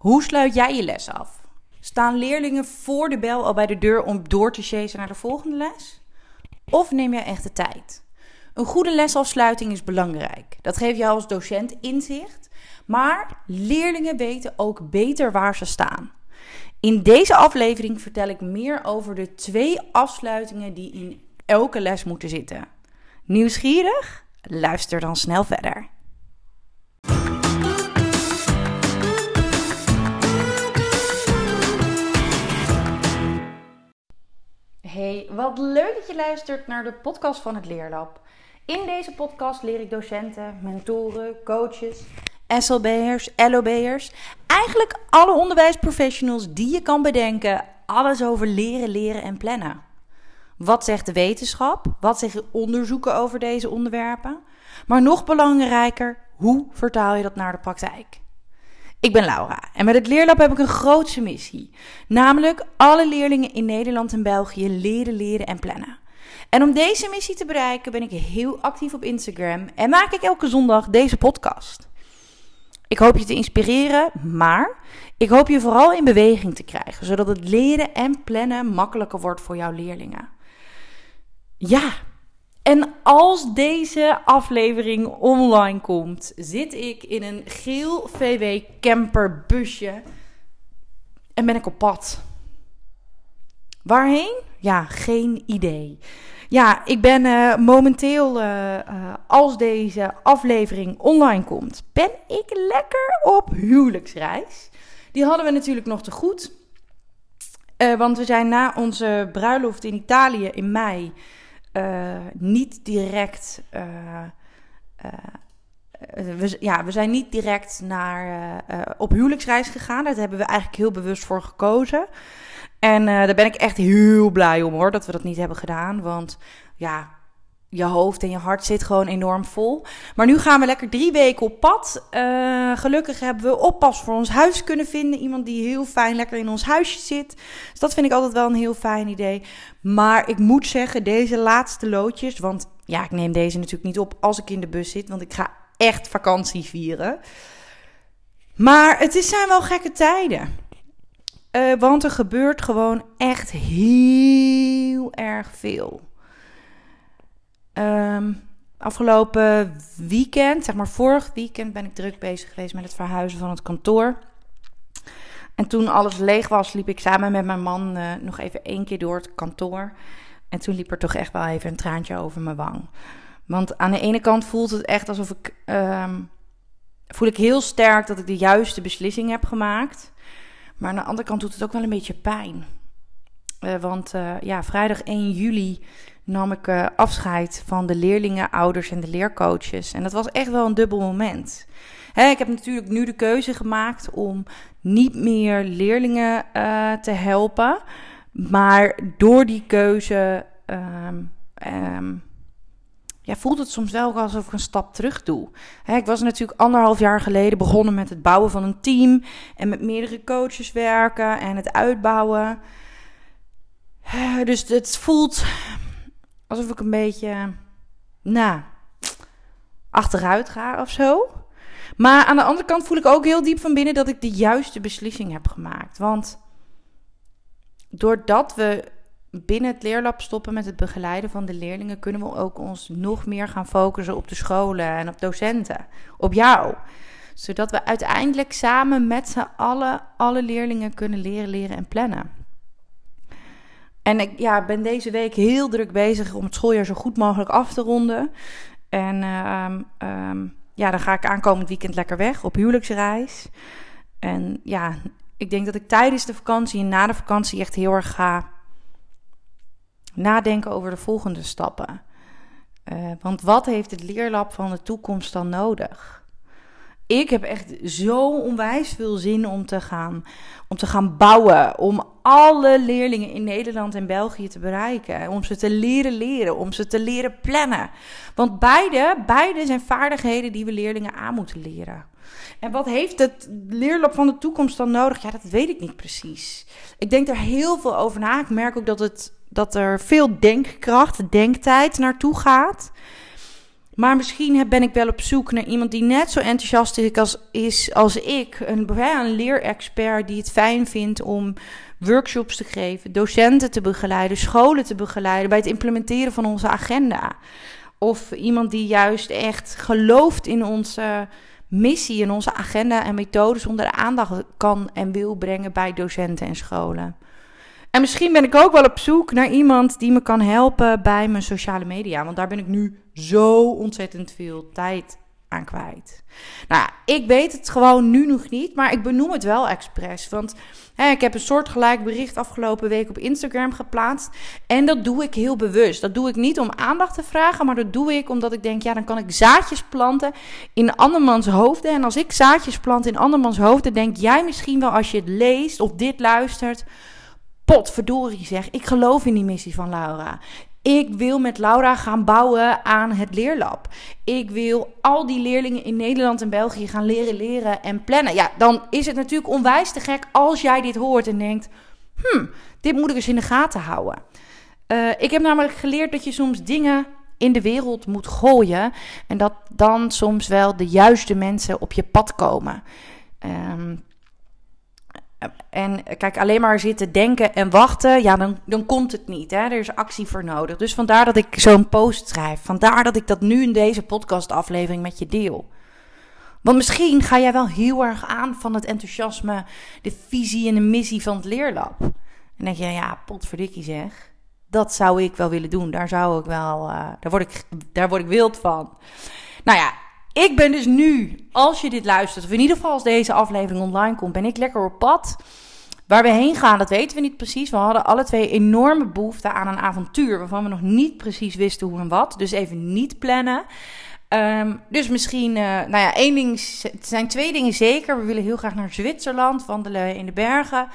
Hoe sluit jij je les af? Staan leerlingen voor de bel al bij de deur om door te chasen naar de volgende les? Of neem jij echt de tijd? Een goede lesafsluiting is belangrijk. Dat geeft jou als docent inzicht, maar leerlingen weten ook beter waar ze staan. In deze aflevering vertel ik meer over de twee afsluitingen die in elke les moeten zitten. Nieuwsgierig? Luister dan snel verder. Hey, wat leuk dat je luistert naar de podcast van het Leerlab. In deze podcast leer ik docenten, mentoren, coaches, SLB'ers, LOB'ers, eigenlijk alle onderwijsprofessionals die je kan bedenken, alles over leren, leren en plannen. Wat zegt de wetenschap? Wat zeggen onderzoeken over deze onderwerpen? Maar nog belangrijker, hoe vertaal je dat naar de praktijk? Ik ben Laura en met het Leerlab heb ik een grootse missie. Namelijk alle leerlingen in Nederland en België leren, leren en plannen. En om deze missie te bereiken ben ik heel actief op Instagram en maak ik elke zondag deze podcast. Ik hoop je te inspireren, maar ik hoop je vooral in beweging te krijgen, zodat het leren en plannen makkelijker wordt voor jouw leerlingen. Ja, en als deze aflevering online komt, zit ik in een geel VW camperbusje en ben ik op pad. Waarheen? Ja, geen idee. Ja, ik ben uh, momenteel, uh, uh, als deze aflevering online komt, ben ik lekker op huwelijksreis. Die hadden we natuurlijk nog te goed. want we zijn na onze bruiloft in Italië in mei niet direct. we, ja, we zijn niet direct naar, op huwelijksreis gegaan. Daar hebben we eigenlijk heel bewust voor gekozen. En daar ben ik echt heel blij om hoor, dat we dat niet hebben gedaan. Want ja, je hoofd en je hart zit gewoon enorm vol. Maar nu gaan we lekker drie weken op pad. Uh, gelukkig hebben we oppas voor ons huis kunnen vinden. Iemand die heel fijn lekker in ons huisje zit. Dus dat vind ik altijd wel een heel fijn idee. Maar ik moet zeggen, deze laatste loodjes. Want ja, ik neem deze natuurlijk niet op als ik in de bus zit. Want ik ga echt vakantie vieren. Maar het is, zijn wel gekke tijden. Uh, want er gebeurt gewoon echt heel erg veel. Um, afgelopen weekend, zeg maar vorig weekend, ben ik druk bezig geweest met het verhuizen van het kantoor. En toen alles leeg was, liep ik samen met mijn man uh, nog even één keer door het kantoor. En toen liep er toch echt wel even een traantje over mijn wang. Want aan de ene kant voelt het echt alsof ik. Um, voel ik heel sterk dat ik de juiste beslissing heb gemaakt. Maar aan de andere kant doet het ook wel een beetje pijn. Uh, want uh, ja, vrijdag 1 juli nam ik uh, afscheid van de leerlingen, ouders en de leercoaches. En dat was echt wel een dubbel moment. Hè, ik heb natuurlijk nu de keuze gemaakt om niet meer leerlingen te helpen. Maar door die keuze um, um, ja, voelt het soms wel alsof ik een stap terug doe. ik was natuurlijk anderhalf jaar geleden begonnen met het bouwen van een team en met meerdere coaches werken en het uitbouwen. Dus het voelt alsof ik een beetje, nou, achteruit ga of zo. Maar aan de andere kant voel ik ook heel diep van binnen dat ik de juiste beslissing heb gemaakt. Want doordat we binnen het leerlab stoppen met het begeleiden van de leerlingen, kunnen we ook ons nog meer gaan focussen op de scholen en op docenten, op jou. Zodat we uiteindelijk samen met z'n allen alle leerlingen kunnen leren, leren en plannen. En ik ja, ben deze week heel druk bezig om het schooljaar zo goed mogelijk af te ronden. En uh, um, ja, dan ga ik aankomend weekend lekker weg op huwelijksreis. En ja, ik denk dat ik tijdens de vakantie en na de vakantie echt heel erg ga nadenken over de volgende stappen. Uh, want wat heeft het leerlab van de toekomst dan nodig? Ik heb echt zo onwijs veel zin om te gaan, om te gaan bouwen. Om alle leerlingen in Nederland en België te bereiken. Om ze te leren leren, om ze te leren plannen. Want beide, beide zijn vaardigheden die we leerlingen aan moeten leren. En wat heeft het leerlab van de toekomst dan nodig? Ja, dat weet ik niet precies. Ik denk er heel veel over na. Ik merk ook dat het dat er veel denkkracht, denktijd naartoe gaat. Maar misschien ben ik wel op zoek naar iemand die net zo enthousiast is als, ik. Een, leerexpert die het fijn vindt om workshops te geven, docenten te begeleiden, scholen te begeleiden bij het implementeren van onze agenda. Of iemand die juist echt gelooft in onze missie en onze agenda en methodes onder de aandacht kan en wil brengen bij docenten en scholen. En misschien ben ik ook wel op zoek naar iemand die me kan helpen bij mijn sociale media. Want daar ben ik nu zo ontzettend veel tijd aan kwijt. Nou, ik weet het gewoon nu nog niet, maar ik benoem het wel expres. Want hè, ik heb een soortgelijk bericht afgelopen week op Instagram geplaatst. En dat doe ik heel bewust. Dat doe ik niet om aandacht te vragen, maar dat doe ik omdat ik denk, ja, dan kan ik zaadjes planten in andermans hoofden. En als ik zaadjes plant in andermans hoofden, denk jij misschien wel als je het leest of dit luistert potverdorie zeg, ik geloof in die missie van Laura. Ik wil met Laura gaan bouwen aan het leerlab. Ik wil al die leerlingen in Nederland en België gaan leren leren en plannen. Ja, dan is het natuurlijk onwijs te gek als jij dit hoort en denkt... Hmm, dit moet ik eens in de gaten houden. Uh, ik heb namelijk geleerd dat je soms dingen in de wereld moet gooien... en dat dan soms wel de juiste mensen op je pad komen. Um, en kijk, alleen maar zitten denken en wachten, ja, dan, dan komt het niet. Hè? Er is actie voor nodig. Dus vandaar dat ik zo'n post schrijf. Vandaar dat ik dat nu in deze podcastaflevering met je deel. Want misschien ga jij wel heel erg aan van het enthousiasme, de visie en de missie van het leerlab. En denk je, ja, potverdikkie zeg. Dat zou ik wel willen doen. Daar zou ik wel, uh, daar, word ik, daar word ik wild van. Nou ja, ik ben dus nu, als je dit luistert, of in ieder geval als deze aflevering online komt, ben ik lekker op pad. Waar we heen gaan, dat weten we niet precies. We hadden alle twee enorme behoefte aan een avontuur waarvan we nog niet precies wisten hoe en wat. Dus even niet plannen. Um, dus misschien, uh, nou ja, één ding, het zijn twee dingen zeker. We willen heel graag naar Zwitserland, wandelen in de bergen.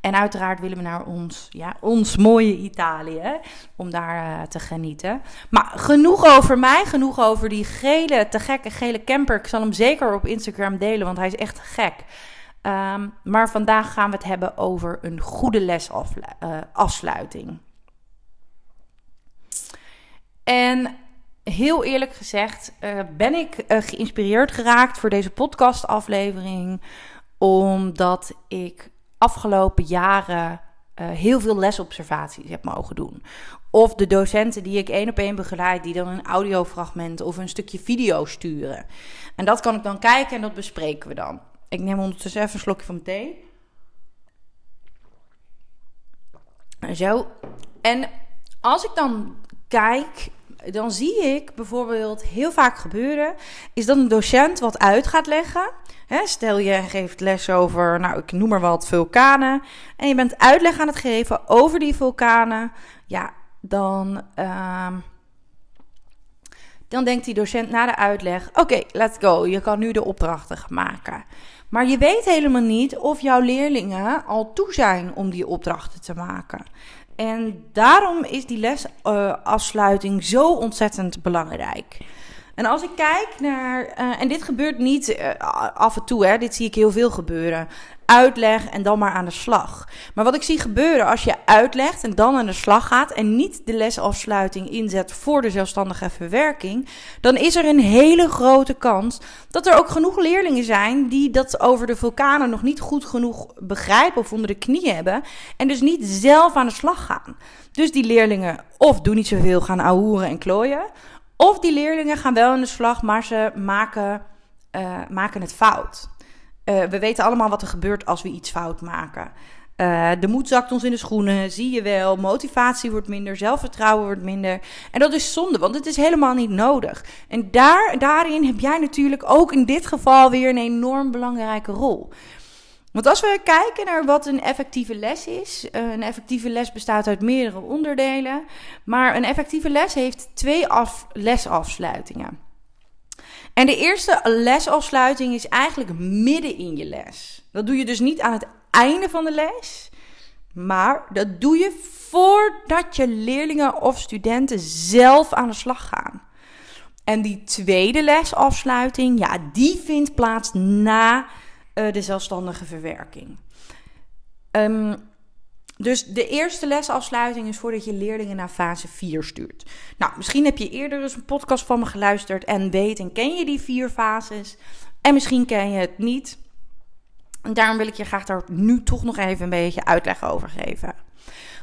En uiteraard willen we naar ons, ja, ons mooie Italië, om daar uh, te genieten. Maar genoeg over mij, genoeg over die gele, te gekke gele camper. Ik zal hem zeker op Instagram delen, want hij is echt gek. Um, maar vandaag gaan we het hebben over een goede lesafsluiting. Uh, en heel eerlijk gezegd uh, ben ik uh, geïnspireerd geraakt voor deze podcastaflevering. Omdat ik afgelopen jaren uh, heel veel lesobservaties heb mogen doen. Of de docenten die ik één op één begeleid, die dan een audiofragment of een stukje video sturen. En dat kan ik dan kijken en dat bespreken we dan. Ik neem ondertussen even een slokje van mijn thee. Zo. En als ik dan kijk, dan zie ik bijvoorbeeld heel vaak gebeuren, is dat een docent wat uit gaat leggen stel je geeft les over, nou ik noem maar wat, vulkanen. En je bent uitleg aan het geven over die vulkanen. Ja, dan, uh, dan denkt die docent na de uitleg: Oké, let's go. Je kan nu de opdrachten maken. Maar je weet helemaal niet of jouw leerlingen al toe zijn om die opdrachten te maken. En daarom is die lesafsluiting uh, zo ontzettend belangrijk. En als ik kijk naar, uh, en dit gebeurt niet uh, af en toe, hè, dit zie ik heel veel gebeuren. Uitleg en dan maar aan de slag. Maar wat ik zie gebeuren als je uitlegt en dan aan de slag gaat en niet de lesafsluiting inzet voor de zelfstandige verwerking, dan is er een hele grote kans dat er ook genoeg leerlingen zijn die dat over de vulkanen nog niet goed genoeg begrijpen of onder de knie hebben en dus niet zelf aan de slag gaan. Dus die leerlingen of doen niet zoveel, gaan ahoeren en klooien. Of die leerlingen gaan wel aan de slag, maar ze maken, uh, maken het fout. Uh, we weten allemaal wat er gebeurt als we iets fout maken. Uh, de moed zakt ons in de schoenen, zie je wel. Motivatie wordt minder, zelfvertrouwen wordt minder. En dat is zonde, want het is helemaal niet nodig. En daar, daarin heb jij natuurlijk ook in dit geval weer een enorm belangrijke rol. Want als we kijken naar wat een effectieve les is, eh, een effectieve les bestaat uit meerdere onderdelen, maar een effectieve les heeft twee af, lesafsluitingen. En de eerste lesafsluiting is eigenlijk midden in je les. Dat doe je dus niet aan het einde van de les, maar dat doe je voordat je leerlingen of studenten zelf aan de slag gaan. En die tweede lesafsluiting, ja, die vindt plaats na uh, de zelfstandige verwerking. Um, Dus de eerste lesafsluiting is voordat je leerlingen naar fase 4 stuurt. Nou, misschien heb je eerder eens een podcast van me geluisterd en weet en ken je die vier fases. En misschien ken je het niet. En daarom wil ik je graag daar nu toch nog even een beetje uitleg over geven.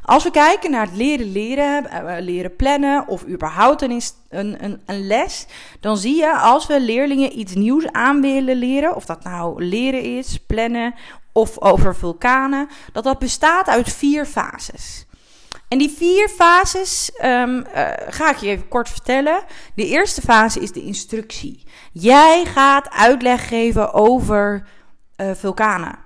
Als we kijken naar het leren leren, eh, leren plannen of überhaupt een, een, een, een, les, dan zie je als we leerlingen iets nieuws aan willen leren, of dat nou leren is, plannen of over vulkanen, dat dat bestaat uit vier fases. En die vier fases um, uh, ga ik je even kort vertellen. De eerste fase is de instructie. Jij gaat uitleg geven over uh, vulkanen.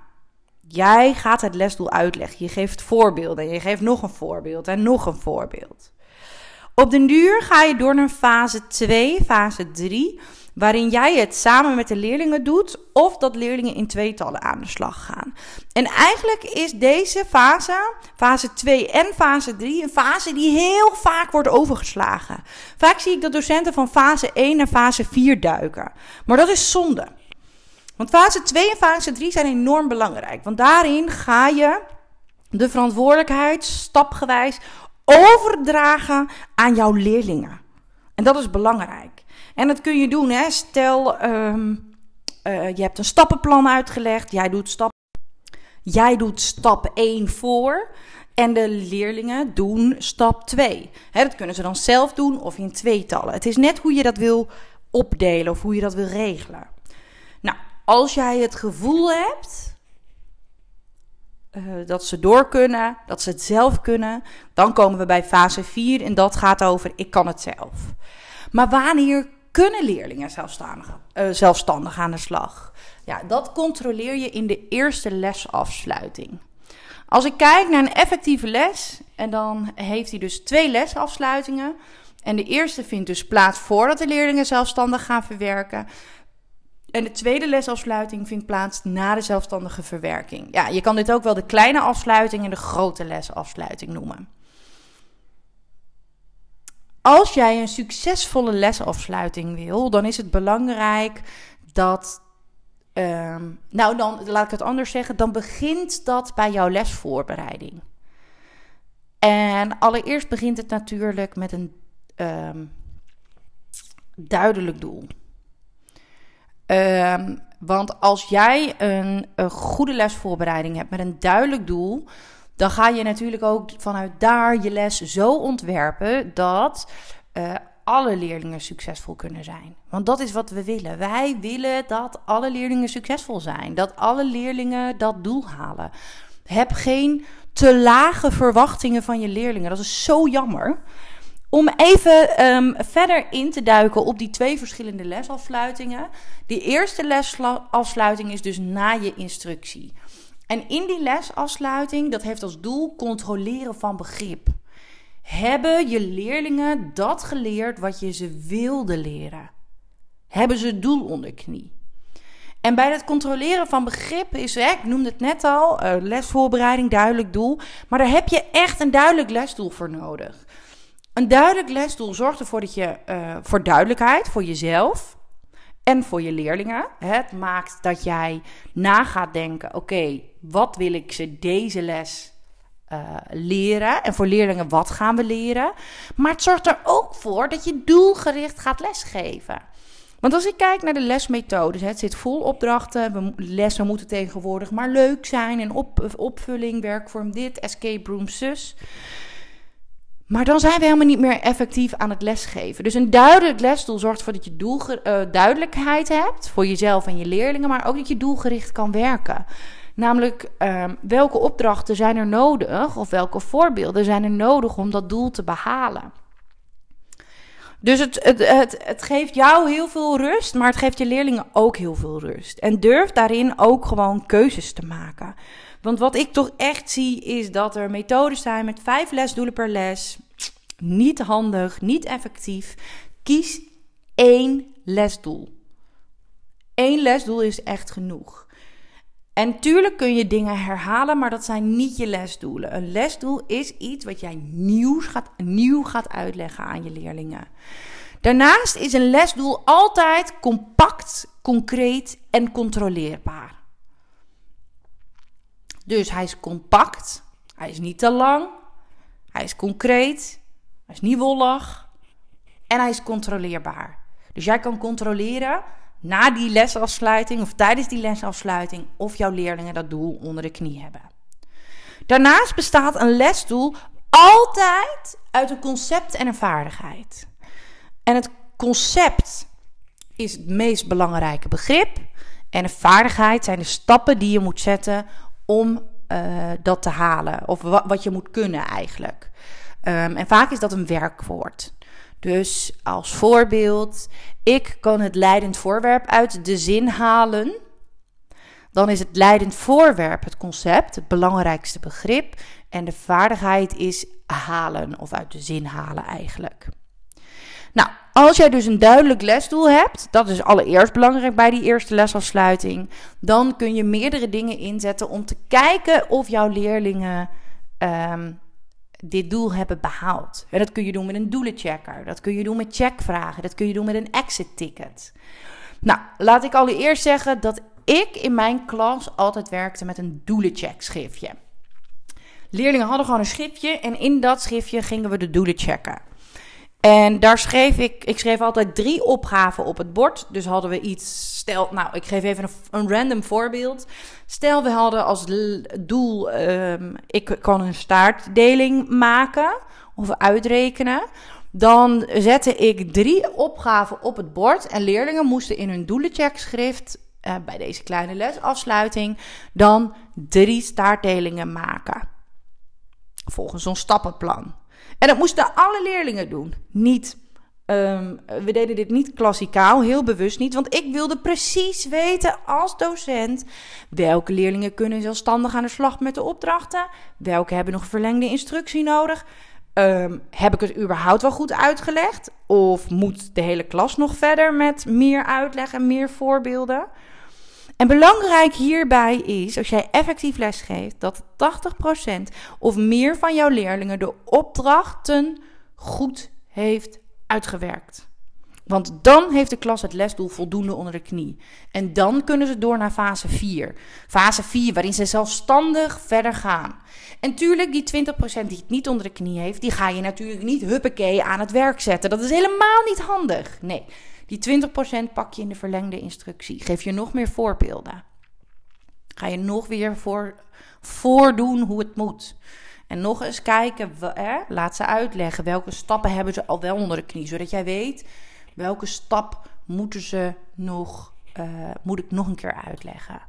Jij gaat het lesdoel uitleggen. Je geeft voorbeelden. Je geeft nog een voorbeeld en nog een voorbeeld. Op den duur ga je door naar fase 2, fase 3, waarin jij het samen met de leerlingen doet of dat leerlingen in tweetallen aan de slag gaan. En eigenlijk is deze fase, fase 2 en fase 3, een fase die heel vaak wordt overgeslagen. Vaak zie ik dat docenten van fase 1 naar fase 4 duiken. Maar dat is zonde. Want fase 2 en fase 3 zijn enorm belangrijk. Want daarin ga je de verantwoordelijkheid stapgewijs overdragen aan jouw leerlingen. En dat is belangrijk. En dat kun je doen, hè. Stel, um, uh, je hebt een stappenplan uitgelegd. Jij doet stap, jij doet stap 1 voor. En de leerlingen doen stap 2. Hè, dat kunnen ze dan zelf doen of in tweetallen. Het is net hoe je dat wil opdelen of hoe je dat wil regelen. Nou, als jij het gevoel hebt uh, dat ze door kunnen, dat ze het zelf kunnen, dan komen we bij fase 4 en dat gaat over ik kan het zelf. Maar wanneer kunnen leerlingen zelfstandig, uh, zelfstandig aan de slag? Ja, dat controleer je in de eerste lesafsluiting. Als ik kijk naar een effectieve les, en dan heeft hij dus twee lesafsluitingen. En de eerste vindt dus plaats voordat de leerlingen zelfstandig gaan verwerken. En de tweede lesafsluiting vindt plaats na de zelfstandige verwerking. Ja, je kan dit ook wel de kleine afsluiting en de grote lesafsluiting noemen. Als jij een succesvolle lesafsluiting wil, dan is het belangrijk dat. Uh, nou, dan laat ik het anders zeggen. Dan begint dat bij jouw lesvoorbereiding. En allereerst begint het natuurlijk met een um, duidelijk doel. Um, want als jij een, een, goede lesvoorbereiding hebt met een duidelijk doel, dan ga je natuurlijk ook vanuit daar je les zo ontwerpen dat uh, alle leerlingen succesvol kunnen zijn. Want dat is wat we willen. Wij willen dat alle leerlingen succesvol zijn. Dat alle leerlingen dat doel halen. Heb geen te lage verwachtingen van je leerlingen. Dat is zo jammer. Om even um, verder in te duiken op die twee verschillende lesafsluitingen. De eerste lesafsluiting is dus na je instructie. En in die lesafsluiting, dat heeft als doel controleren van begrip. Hebben je leerlingen dat geleerd wat je ze wilde leren? Hebben ze het doel onder knie? En bij het controleren van begrip is, ik noemde het net al, uh, lesvoorbereiding, duidelijk doel. Maar daar heb je echt een duidelijk lesdoel voor nodig. Een duidelijk lesdoel zorgt ervoor dat je uh, voor duidelijkheid voor jezelf en voor je leerlingen. Het maakt dat jij na gaat denken: oké, wat wil ik ze deze les uh, leren? En voor leerlingen, wat gaan we leren? Maar het zorgt er ook voor dat je doelgericht gaat lesgeven. Want als ik kijk naar de lesmethodes, het zit vol opdrachten. Lessen moeten tegenwoordig maar leuk zijn en op, opvulling, werkvorm dit, escape room zus. Maar dan zijn we helemaal niet meer effectief aan het lesgeven. Dus een duidelijk lesdoel zorgt ervoor dat je doel, uh, duidelijkheid hebt voor jezelf en je leerlingen, maar ook dat je doelgericht kan werken. Namelijk, uh, welke opdrachten zijn er nodig of welke voorbeelden zijn er nodig om dat doel te behalen? Dus het, het, het, het geeft jou heel veel rust, maar het geeft je leerlingen ook heel veel rust. En durf daarin ook gewoon keuzes te maken. Want wat ik toch echt zie is dat er methodes zijn met vijf lesdoelen per les. Niet handig, niet effectief. Kies één lesdoel. Eén lesdoel is echt genoeg. En tuurlijk kun je dingen herhalen, maar dat zijn niet je lesdoelen. Een lesdoel is iets wat jij nieuw gaat, nieuw gaat uitleggen aan je leerlingen. Daarnaast is een lesdoel altijd compact, concreet en controleerbaar. Dus hij is compact. Hij is niet te lang. Hij is concreet. Hij is niet wollig. En hij is controleerbaar. Dus jij kan controleren na die lesafsluiting of tijdens die lesafsluiting of jouw leerlingen dat doel onder de knie hebben. Daarnaast bestaat een lesdoel altijd uit een concept en een vaardigheid. En het concept is het meest belangrijke begrip. En de vaardigheid zijn de stappen die je moet zetten om uh, dat te halen. Of wat, wat je moet kunnen eigenlijk. Um, en vaak is dat een werkwoord. Dus als voorbeeld, ik kan het leidend voorwerp uit de zin halen. Dan is het leidend voorwerp het concept, het belangrijkste begrip. En de vaardigheid is halen of uit de zin halen eigenlijk. Nou, als jij dus een duidelijk lesdoel hebt, dat is allereerst belangrijk bij die eerste lesafsluiting, dan kun je meerdere dingen inzetten om te kijken of jouw leerlingen um, dit doel hebben behaald. En dat kun je doen met een doelenchecker, dat kun je doen met checkvragen, dat kun je doen met een exit ticket. Nou, laat ik allereerst zeggen dat ik in mijn klas altijd werkte met een doelencheck schriftje. Leerlingen hadden gewoon een schriftje en in dat schriftje gingen we de doelen checken. En daar schreef ik, ik schreef altijd drie opgaven op het bord. Dus hadden we iets, stel, nou, ik geef even een, random voorbeeld. Stel, we hadden als doel, um, ik kan een staartdeling maken of uitrekenen. Dan zette ik drie opgaven op het bord en leerlingen moesten in hun doelencheckschrift uh, bij deze kleine lesafsluiting dan drie staartdelingen maken. Volgens zo'n stappenplan. En dat moesten alle leerlingen doen. Niet, um, we deden dit niet klassikaal, heel bewust niet. Want ik wilde precies weten als docent welke leerlingen kunnen zelfstandig aan de slag met de opdrachten. Welke hebben nog verlengde instructie nodig. Um, heb ik het überhaupt wel goed uitgelegd? Of moet de hele klas nog verder met meer uitleg en meer voorbeelden? En belangrijk hierbij is, als jij effectief lesgeeft, dat 80% of meer van jouw leerlingen de opdrachten goed heeft uitgewerkt. Want dan heeft de klas het lesdoel voldoende onder de knie. En dan kunnen ze door naar fase 4. Fase 4, waarin ze zelfstandig verder gaan. En tuurlijk, die 20% die het niet onder de knie heeft, die ga je natuurlijk niet huppakee aan het werk zetten. Dat is helemaal niet handig. Nee. Die 20% pak je in de verlengde instructie. Geef je nog meer voorbeelden. Ga je nog weer voor, voordoen hoe het moet. En nog eens kijken, hè, laat ze uitleggen welke stappen hebben ze al wel onder de knie. Zodat jij weet welke stap moeten ze nog, uh, moet ik nog een keer uitleggen.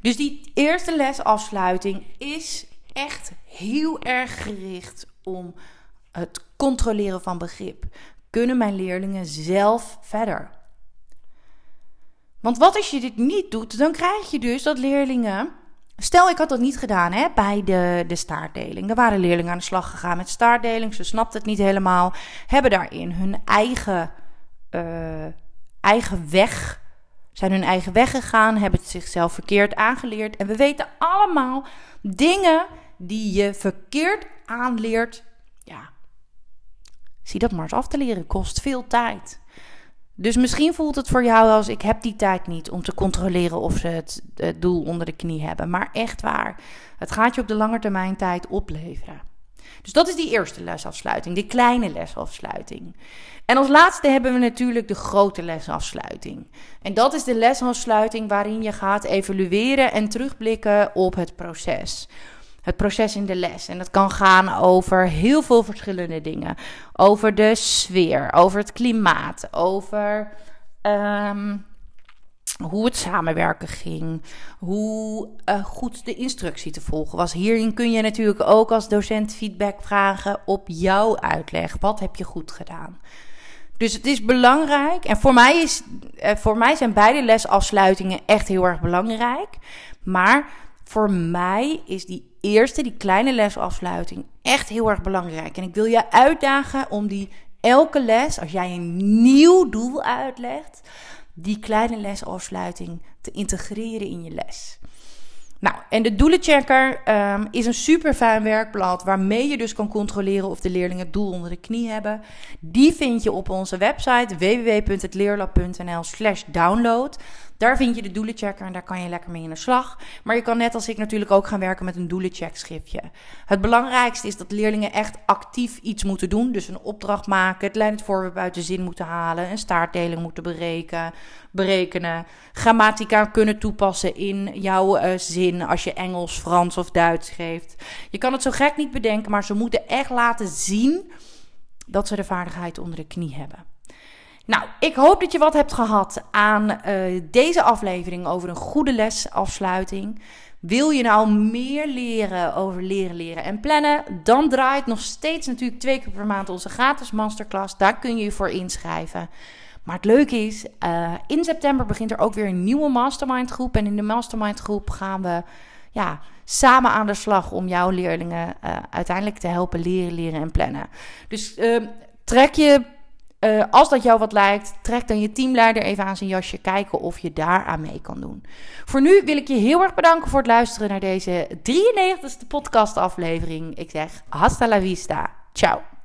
Dus die eerste lesafsluiting is echt heel erg gericht om het controleren van begrip kunnen mijn leerlingen zelf verder. Want wat als je dit niet doet, dan krijg je dus dat leerlingen. Stel, ik had dat niet gedaan hè, bij de, de staartdeling. Er waren leerlingen aan de slag gegaan met staartdeling. Ze snapten het niet helemaal. Hebben daarin hun eigen, uh, eigen weg. Zijn hun eigen weg gegaan. Hebben het zichzelf verkeerd aangeleerd. En we weten allemaal dingen die je verkeerd aanleert. Ja, Zie dat maar eens af te leren. Kost veel tijd. Dus misschien voelt het voor jou als ik heb die tijd niet om te controleren of ze het, doel onder de knie hebben. Maar echt waar, het gaat je op de lange termijn tijd opleveren. Dus dat is die eerste lesafsluiting, die kleine lesafsluiting. En als laatste hebben we natuurlijk de grote lesafsluiting. En dat is de lesafsluiting waarin je gaat evalueren en terugblikken op het proces het proces in de les. En dat kan gaan over heel veel verschillende dingen. Over de sfeer, over het klimaat, over ehm, hoe het samenwerken ging, hoe uh, goed de instructie te volgen was. Hierin kun je natuurlijk ook als docent feedback vragen op jouw uitleg. Wat heb je goed gedaan? Dus het is belangrijk. En voor mij, is, uh, voor mij zijn beide lesafsluitingen echt heel erg belangrijk. Maar voor mij is die eerste, die kleine lesafsluiting, echt heel erg belangrijk. En ik wil je uitdagen om die elke les, als jij een nieuw doel uitlegt, die kleine lesafsluiting te integreren in je les. Nou, en de doelenchecker um, is een super fijn werkblad waarmee je dus kan controleren of de leerlingen het doel onder de knie hebben. Die vind je op onze website www.hetleerlab.nl/slash download. Daar vind je de doelenchecker en daar kan je lekker mee in de slag. Maar je kan net als ik natuurlijk ook gaan werken met een doelencheckschriftje. Het belangrijkste is dat leerlingen echt actief iets moeten doen. Dus een opdracht maken, het leidend voorwerp uit de zin moeten halen, een staartdeling moeten berekenen, berekenen grammatica kunnen toepassen in jouw uh, zin als je Engels, Frans of Duits geeft. Je kan het zo gek niet bedenken, maar ze moeten echt laten zien dat ze de vaardigheid onder de knie hebben. Nou, ik hoop dat je wat hebt gehad aan uh, deze aflevering over een goede lesafsluiting. Wil je nou meer leren over leren, leren en plannen? Dan draait nog steeds natuurlijk twee keer per maand onze gratis masterclass. Daar kun je je voor inschrijven. Maar het leuke is, uh, in september begint er ook weer een nieuwe mastermind groep. En in de mastermind groep gaan we ja, samen aan de slag om jouw leerlingen uh, uiteindelijk te helpen leren, leren en plannen. Dus uh, trek je, uh, als dat jou wat lijkt, trek dan je teamleider even aan zijn jasje. Kijken of je daar aan mee kan doen. Voor nu wil ik je heel erg bedanken voor het luisteren naar deze 93ste podcast aflevering. Ik zeg hasta la vista. Ciao.